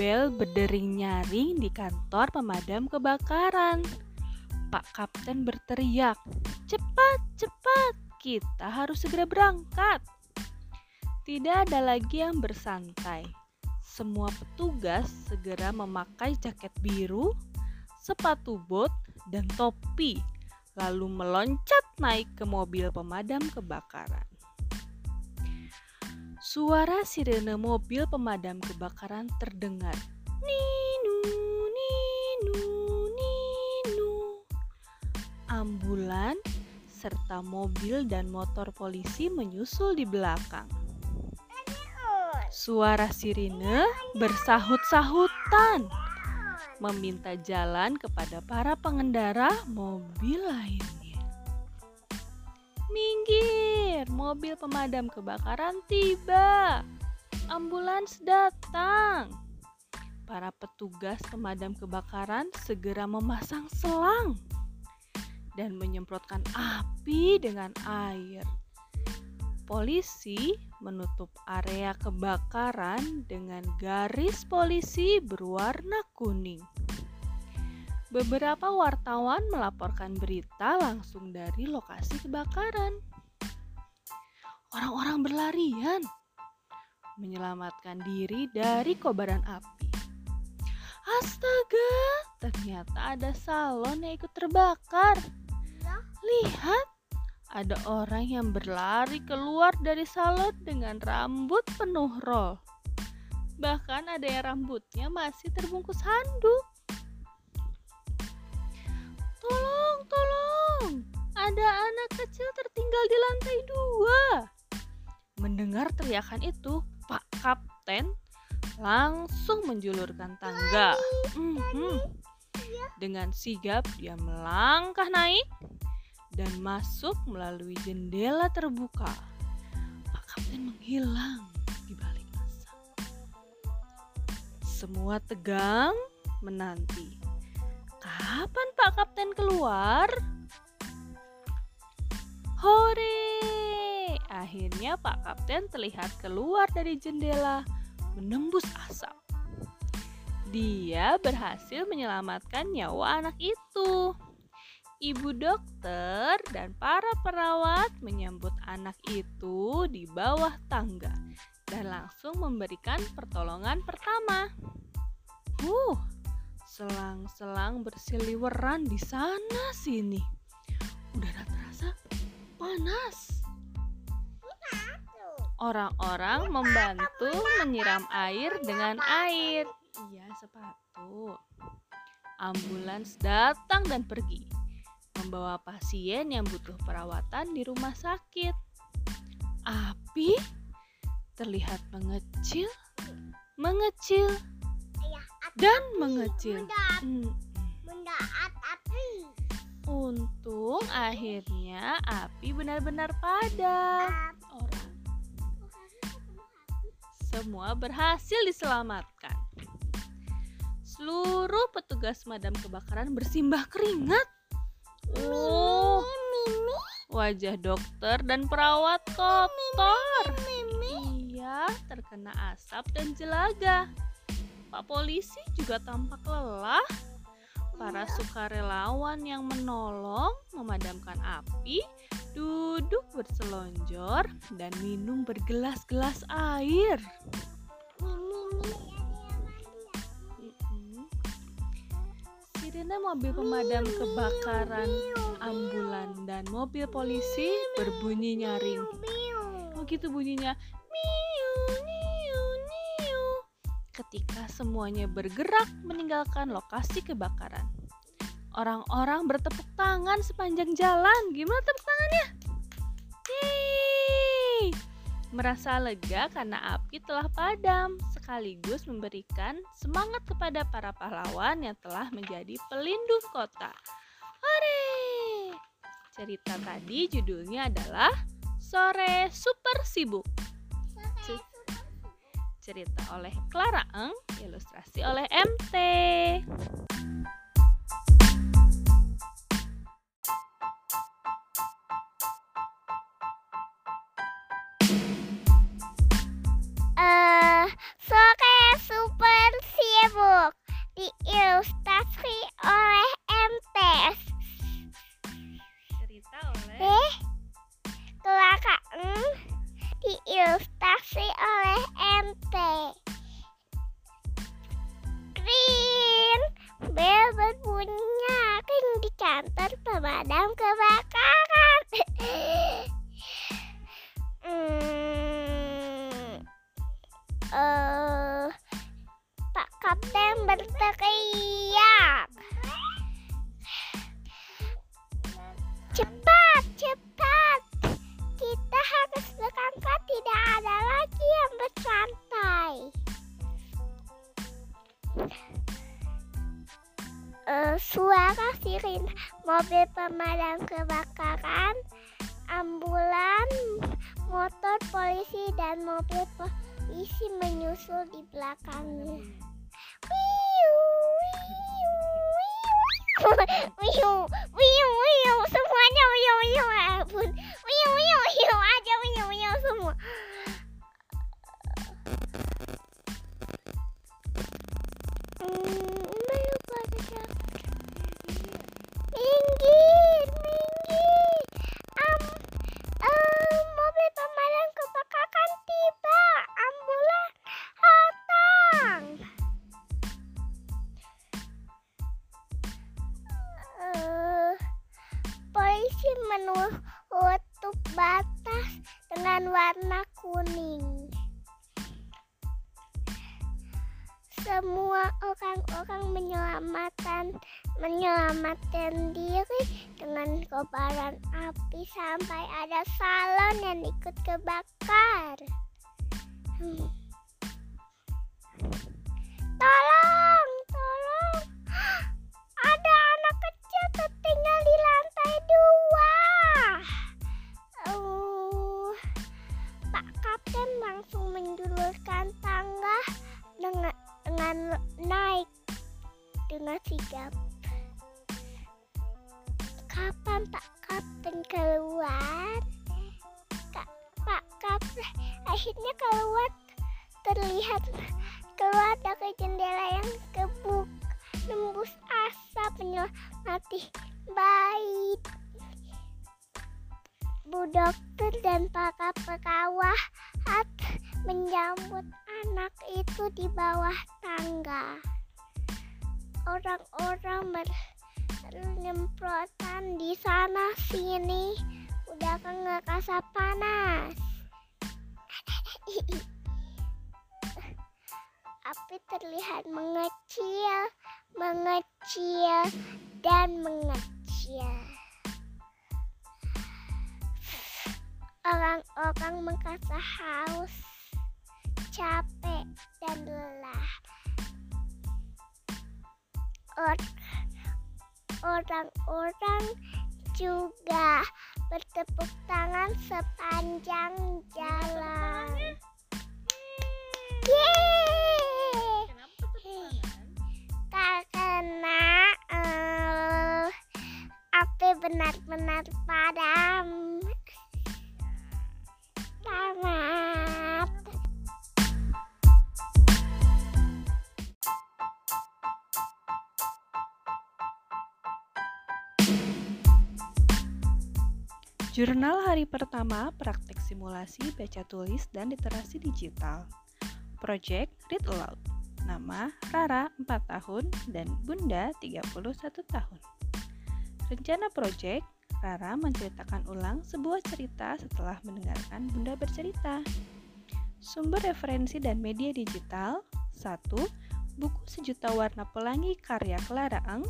bel berdering nyaring di kantor pemadam kebakaran. Pak Kapten berteriak, "Cepat, cepat! Kita harus segera berangkat!" Tidak ada lagi yang bersantai. Semua petugas segera memakai jaket biru, sepatu bot, dan topi, lalu meloncat naik ke mobil pemadam kebakaran. Suara sirene mobil pemadam kebakaran terdengar. Ninu, ninu, ninu. Ambulan serta mobil dan motor polisi menyusul di belakang. Suara sirine bersahut-sahutan meminta jalan kepada para pengendara mobil lainnya. Minggir, mobil pemadam kebakaran tiba. Ambulans datang. Para petugas pemadam kebakaran segera memasang selang dan menyemprotkan api dengan air. Polisi menutup area kebakaran dengan garis polisi berwarna kuning. Beberapa wartawan melaporkan berita langsung dari lokasi kebakaran. Orang-orang berlarian menyelamatkan diri dari kobaran api. Astaga, ternyata ada salon yang ikut terbakar. Lihat, ada orang yang berlari keluar dari salon dengan rambut penuh roll. Bahkan ada yang rambutnya masih terbungkus handuk. Kecil tertinggal di lantai dua. Mendengar teriakan itu, Pak Kapten langsung menjulurkan tangga. Mhm. Dengan sigap dia melangkah naik dan masuk melalui jendela terbuka. Pak Kapten menghilang di balik asap. Semua tegang menanti. Kapan Pak Kapten keluar? Hore! Akhirnya Pak Kapten terlihat keluar dari jendela menembus asap. Dia berhasil menyelamatkan nyawa anak itu. Ibu dokter dan para perawat menyambut anak itu di bawah tangga dan langsung memberikan pertolongan pertama. Uh, selang-selang bersiliweran di sana sini. Udara terasa panas. Orang-orang membantu menyiram air dengan air. Iya, sepatu. Ambulans datang dan pergi, membawa pasien yang butuh perawatan di rumah sakit. Api terlihat mengecil, mengecil, dan mengecil. Mendaat. Untung akhirnya api benar-benar padam. Semua berhasil diselamatkan. Seluruh petugas madam kebakaran bersimbah keringat. Oh, wajah dokter dan perawat kotor. Iya, terkena asap dan jelaga. Pak polisi juga tampak lelah. Para sukarelawan yang menolong memadamkan api duduk berselonjor dan minum bergelas-gelas air. Mm-mm. Sirene mobil pemadam kebakaran, ambulan, dan mobil polisi berbunyi nyaring. Oh gitu bunyinya. Miu, niu. Ketika semuanya bergerak meninggalkan lokasi kebakaran. Orang-orang bertepuk tangan sepanjang jalan. Gimana tepuk tangannya? Yeay! Merasa lega karena api telah padam, sekaligus memberikan semangat kepada para pahlawan yang telah menjadi pelindung kota. Hore! Cerita tadi judulnya adalah Sore Super Sibuk. Ce- Cerita oleh Clara Eng, ilustrasi oleh MT. Uh, suara sirin mobil pemadam kebakaran, ambulan, motor polisi dan mobil polisi menyusul di belakangnya. Wiu, wiu, wiu, semuanya wiu, wiu, ampun, wiu, wiu, wiu aja wiu, wiu semua. Semua orang-orang menyelamatkan menyelamatkan diri dengan kobaran api sampai ada salon yang ikut kebakar. Hmm. Tolong. Keluar? Pak Kapten akhirnya keluar terlihat keluar dari jendela yang kebuk nembus asap menyemati bayi Bu dokter dan para perawat menyambut anak itu di bawah tangga. Orang-orang bernyemprotan di sana sini udah nggak kasar panas. Api terlihat mengecil, mengecil, dan mengecil. Orang-orang merasa haus, capek, dan lelah. Orang-orang juga bertepuk tangan sepanjang jalan. Yeay! Karena eh, api benar-benar padam. Jurnal hari pertama praktik simulasi baca tulis dan literasi digital. Project Read Aloud. Nama Rara 4 tahun dan Bunda 31 tahun. Rencana project Rara menceritakan ulang sebuah cerita setelah mendengarkan Bunda bercerita. Sumber referensi dan media digital 1. Buku Sejuta Warna Pelangi karya Clara Eng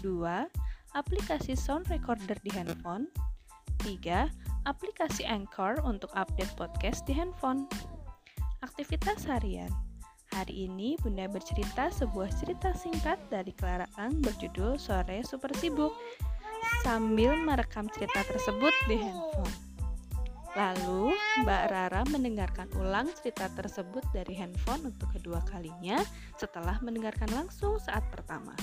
2. Aplikasi sound recorder di handphone 3. Aplikasi Anchor untuk update podcast di handphone. Aktivitas harian. Hari ini Bunda bercerita sebuah cerita singkat dari Clara Ang berjudul Sore Super Sibuk sambil merekam cerita tersebut di handphone. Lalu, Mbak Rara mendengarkan ulang cerita tersebut dari handphone untuk kedua kalinya setelah mendengarkan langsung saat pertama.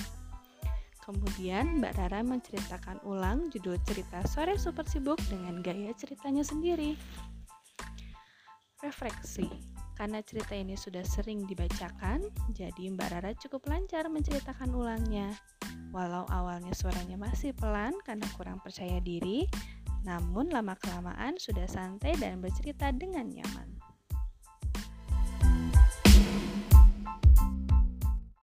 Kemudian Mbak Rara menceritakan ulang judul cerita Sore Super Sibuk dengan gaya ceritanya sendiri. Refleksi Karena cerita ini sudah sering dibacakan, jadi Mbak Rara cukup lancar menceritakan ulangnya. Walau awalnya suaranya masih pelan karena kurang percaya diri, namun lama-kelamaan sudah santai dan bercerita dengan nyaman.